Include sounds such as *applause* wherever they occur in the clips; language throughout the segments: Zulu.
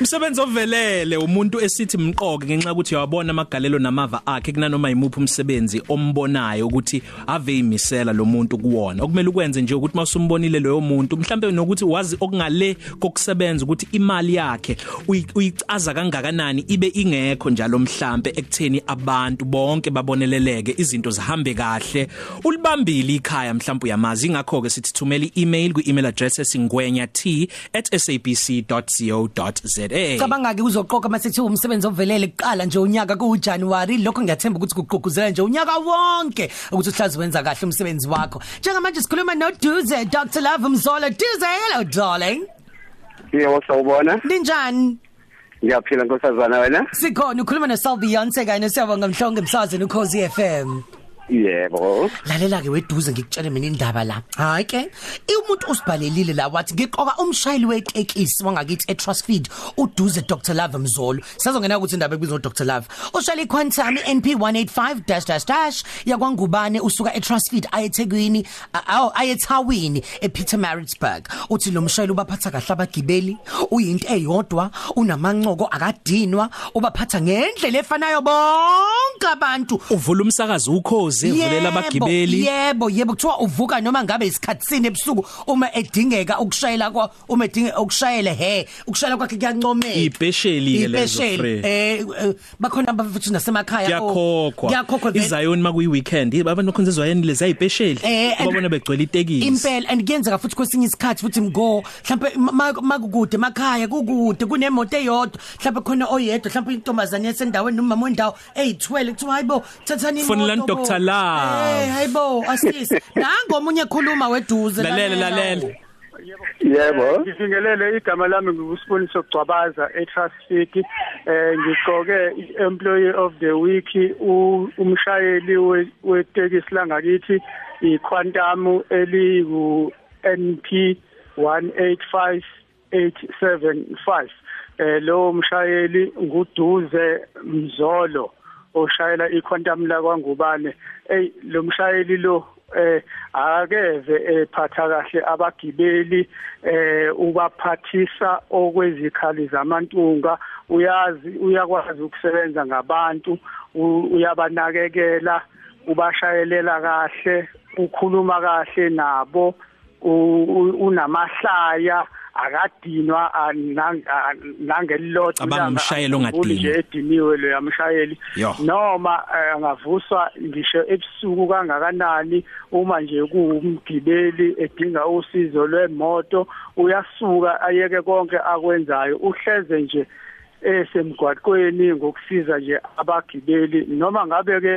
Umsebenzi ovelele umuntu esithi mqoke ngenxa ukuthi uyabona amagalelo namava akhe kunanoma imuphi umsebenzi ombonayo ukuthi ave imisela lo muntu kuwona. Okumele ukwenze nje ukuthi masumbonile loyo muntu mhlambe nokuthi wazi okungale kokusebenza ukuthi imali yakhe uyicaza kangakanani ibe ingekho njalo mhlambe ekutheni abantu bonke baboneleleke izinto zihambe kahle. Ulibambile ikhaya mhlambe uyamazi ingakho ke sithi thumela i-email kwi-email address esingwenya@sabc.co.za Cabanga ke uzoqoqa masithi umsebenzi ovelele kuqala nje unyaka kuJanuary lokho ngiyathemba ukuthi kuqoquzela nje unyaka wonke ukuthi uhlazi wenza kahle umsebenzi wakho. Njengamanje sikhuluma no Duze Dr Love Mzola Duze hello darling. Yebo sawubona Ninjani? Ngiyaphila nkosazana wena? Sikhona ukhuluma no Sal Beyonce kanye siyabonga mhlonge emsazweni ukhozi FM Yebo. Lalela ke weduze ngikutshele mina indaba la. Hayi ke, umuntu usibhalelile la wathi ngiqoka umshayeli wetekisi wangakithi eTrustfeed uduze Dr Love Mzolo. Sazongena ukuthi indaba ebizwa Dr Love. Ushayela iQuantum NP 185 dash dash dash yakwangubane usuka eTrustfeed ayethekwini awu ayethawini ePietermaritzburg. Uthi lo mshayeli ubaphatha kahle abagibeli, uyinto eyodwa, unamancoko akadinwa, ubaphatha ngendlela efanayo bonke abantu. Uvula umsakazo ukhozi ukuze uvulela abagibeli. yebo yebo. Kuthiwa uvuka noma ngabe isikhathi sini ebusuku uma edingeka ukushayela kwa uma edinga ukushayela he ukushayela kwakhe kuyancomeka. Ibhesheli ke lezo free eh bakhona abafuthi nasemakhaya. Yakhokhwa yakhokhwa izayoni makuyi weekend abantu bakhonzezwa yini lezi ayibhesheli babona begcwele itekisi. impela and kuyenzeka futhi kwesinye isikhathi futhi mgo mhlawumbe makukude emakhaya kukude kunemoto eyodwa mhlawumbe khona oyedwa mhlawumbe intombazane yasendaweni nomama wendawo eyithwele kuthiwa hayibo thathani imoto fonela Dr love hey hayibo asisi *laughs* nango omunye ekhuluma weduze lalela lalela Yebo. Ngifingelele igama lami ngusiboniso Gcwabaza eTraffic eh ngigqoke employee of the week umshayeli wetekisi langakithi iQuantum eliku NP 185875 eh lo mshayeli nguduze Mzolo. Oshayela iQuantum la kwaNgubane ey lo mshayeli lo eh akeve ephatha kahle abagibeli eh ubaphathisa okwezikhali zamantunga uyazi uyakwazi ukusebenza ngabantu uyabanakekela ubashayelela kahle ukhuluma kahle nabo unamahlaya akadinwa nangelilodwa cabanga umshayeli ongadinwa. nje ediniwe lo yamshayeli noma angavuswa ngisho ebusuku kangakanani uma nje kuumgibeli edinga usizo lwemoto uyasuka ayeke konke akwenzayo uhleze nje esemgwaqweni ngokusiza nje abagibeli noma ngabe ke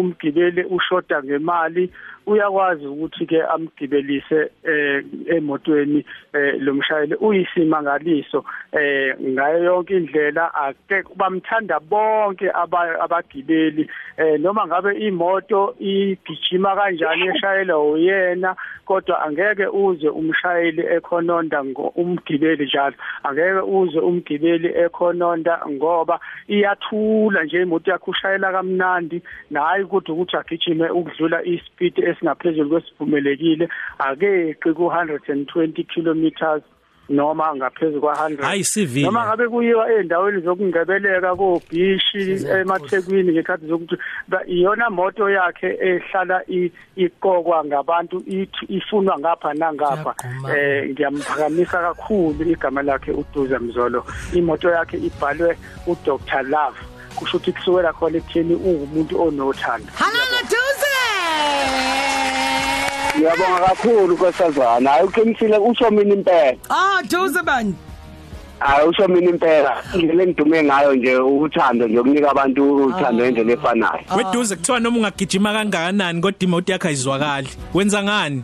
umgibeli ushoda ngemali uyakwazi ukuthi ke amgibelise eh emotweni eh lomshayeli uyisimangaliso. Eh ngayo yonke indlela ake bamthanda bonke abagibeli. Eh noma ngabe imoto igijima kanjani eshayela uyena kodwa angeke uze umshayeli ekhononda umgibeli njalo. Angeke uze umgibeli ekhononda ngoba iyathula nje imoto yakho ushayela kamnandi. Nayi ukuthi ukuthi agijime ukudlula ispeed esingaphezulu kwesivumelekile. Akeqi ku 120 kilometers noma ngaphezulu kwa100 hayi sivile. Noma ngabe kuyiwa endaweni zokungebeleka kobhishi emathekwini ngekhathi zokuthi iyona moto yakhe ehlala iqokwa ngabantu ifunwa ngapha nangapha. Eh ngiyamphakamisa kakhulu igama lakhe uDuza Mzolo. Imoto yakhe ibhalwe uDr Love. Kusho ukuthi kusukela khona ekutheni ungumuntu onothando halala Duze Ngiyabonga kakhulu kwesazana. Hayi uqinisile usho mina impela. Ah, Duze bani. Hayi usho mina impela. Indlela engidume ngayo nje uthando nje ukunika abantu uthando ngendlela efanayo. Weduze kuthiwa noma ungagijima kangakanani kodwa imoto yakhe ayizwakali. Wenza ngani?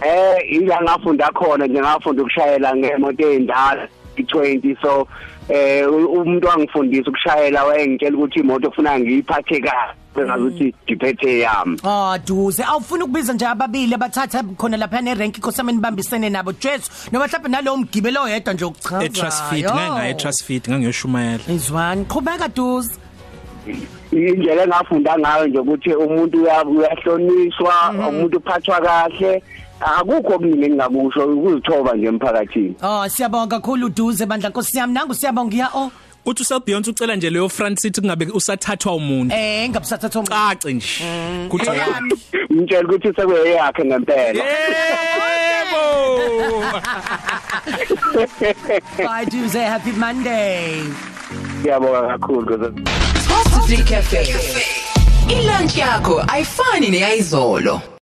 Eh, ila ngafunda khona nje ngafunda ukushayela ngemoto endala i20 so eh umuntu wangifundisa ukushayela wayengitshela ukuthi imoto ufuna ngiyiphathe kahle. Bengazuthi diphethe yami. Ah duze. Awufuna ukubiza nje ababili abathatha khona lapha ne rank kosameni bambisene nabo Jesu. Noma mhlawumbe nalowo mgibelo oyedwa nje ukuchaza eTrustfeed nganga eTrustfeed ngangiyoshumayela izwani. Qhubeka duze. Indlela engafunda ngayo nje ukuthi umuntu uyahlonishwa umuntu uphathwa kahle. Akukho okuningi engingakusho ukuzithoba nje emphakathini. Oh siyabonga kakhulu uduze bandla. Nkosi yami nangu siyabonga ya oh. Uthi usel Beyonce ucela nje leyo front seat kungabe usathathwa umuntu. Eh ngabusathatha umuntu. Cace nje. Kuthi ngitshela ukuthi sekuyeyakhe ngempela. Yebo! *laughs* Bye Duze. Happy Monday. Ngiyabonga kakhulu Positive Cafe. Ilunch yakho ayifani neyizolo.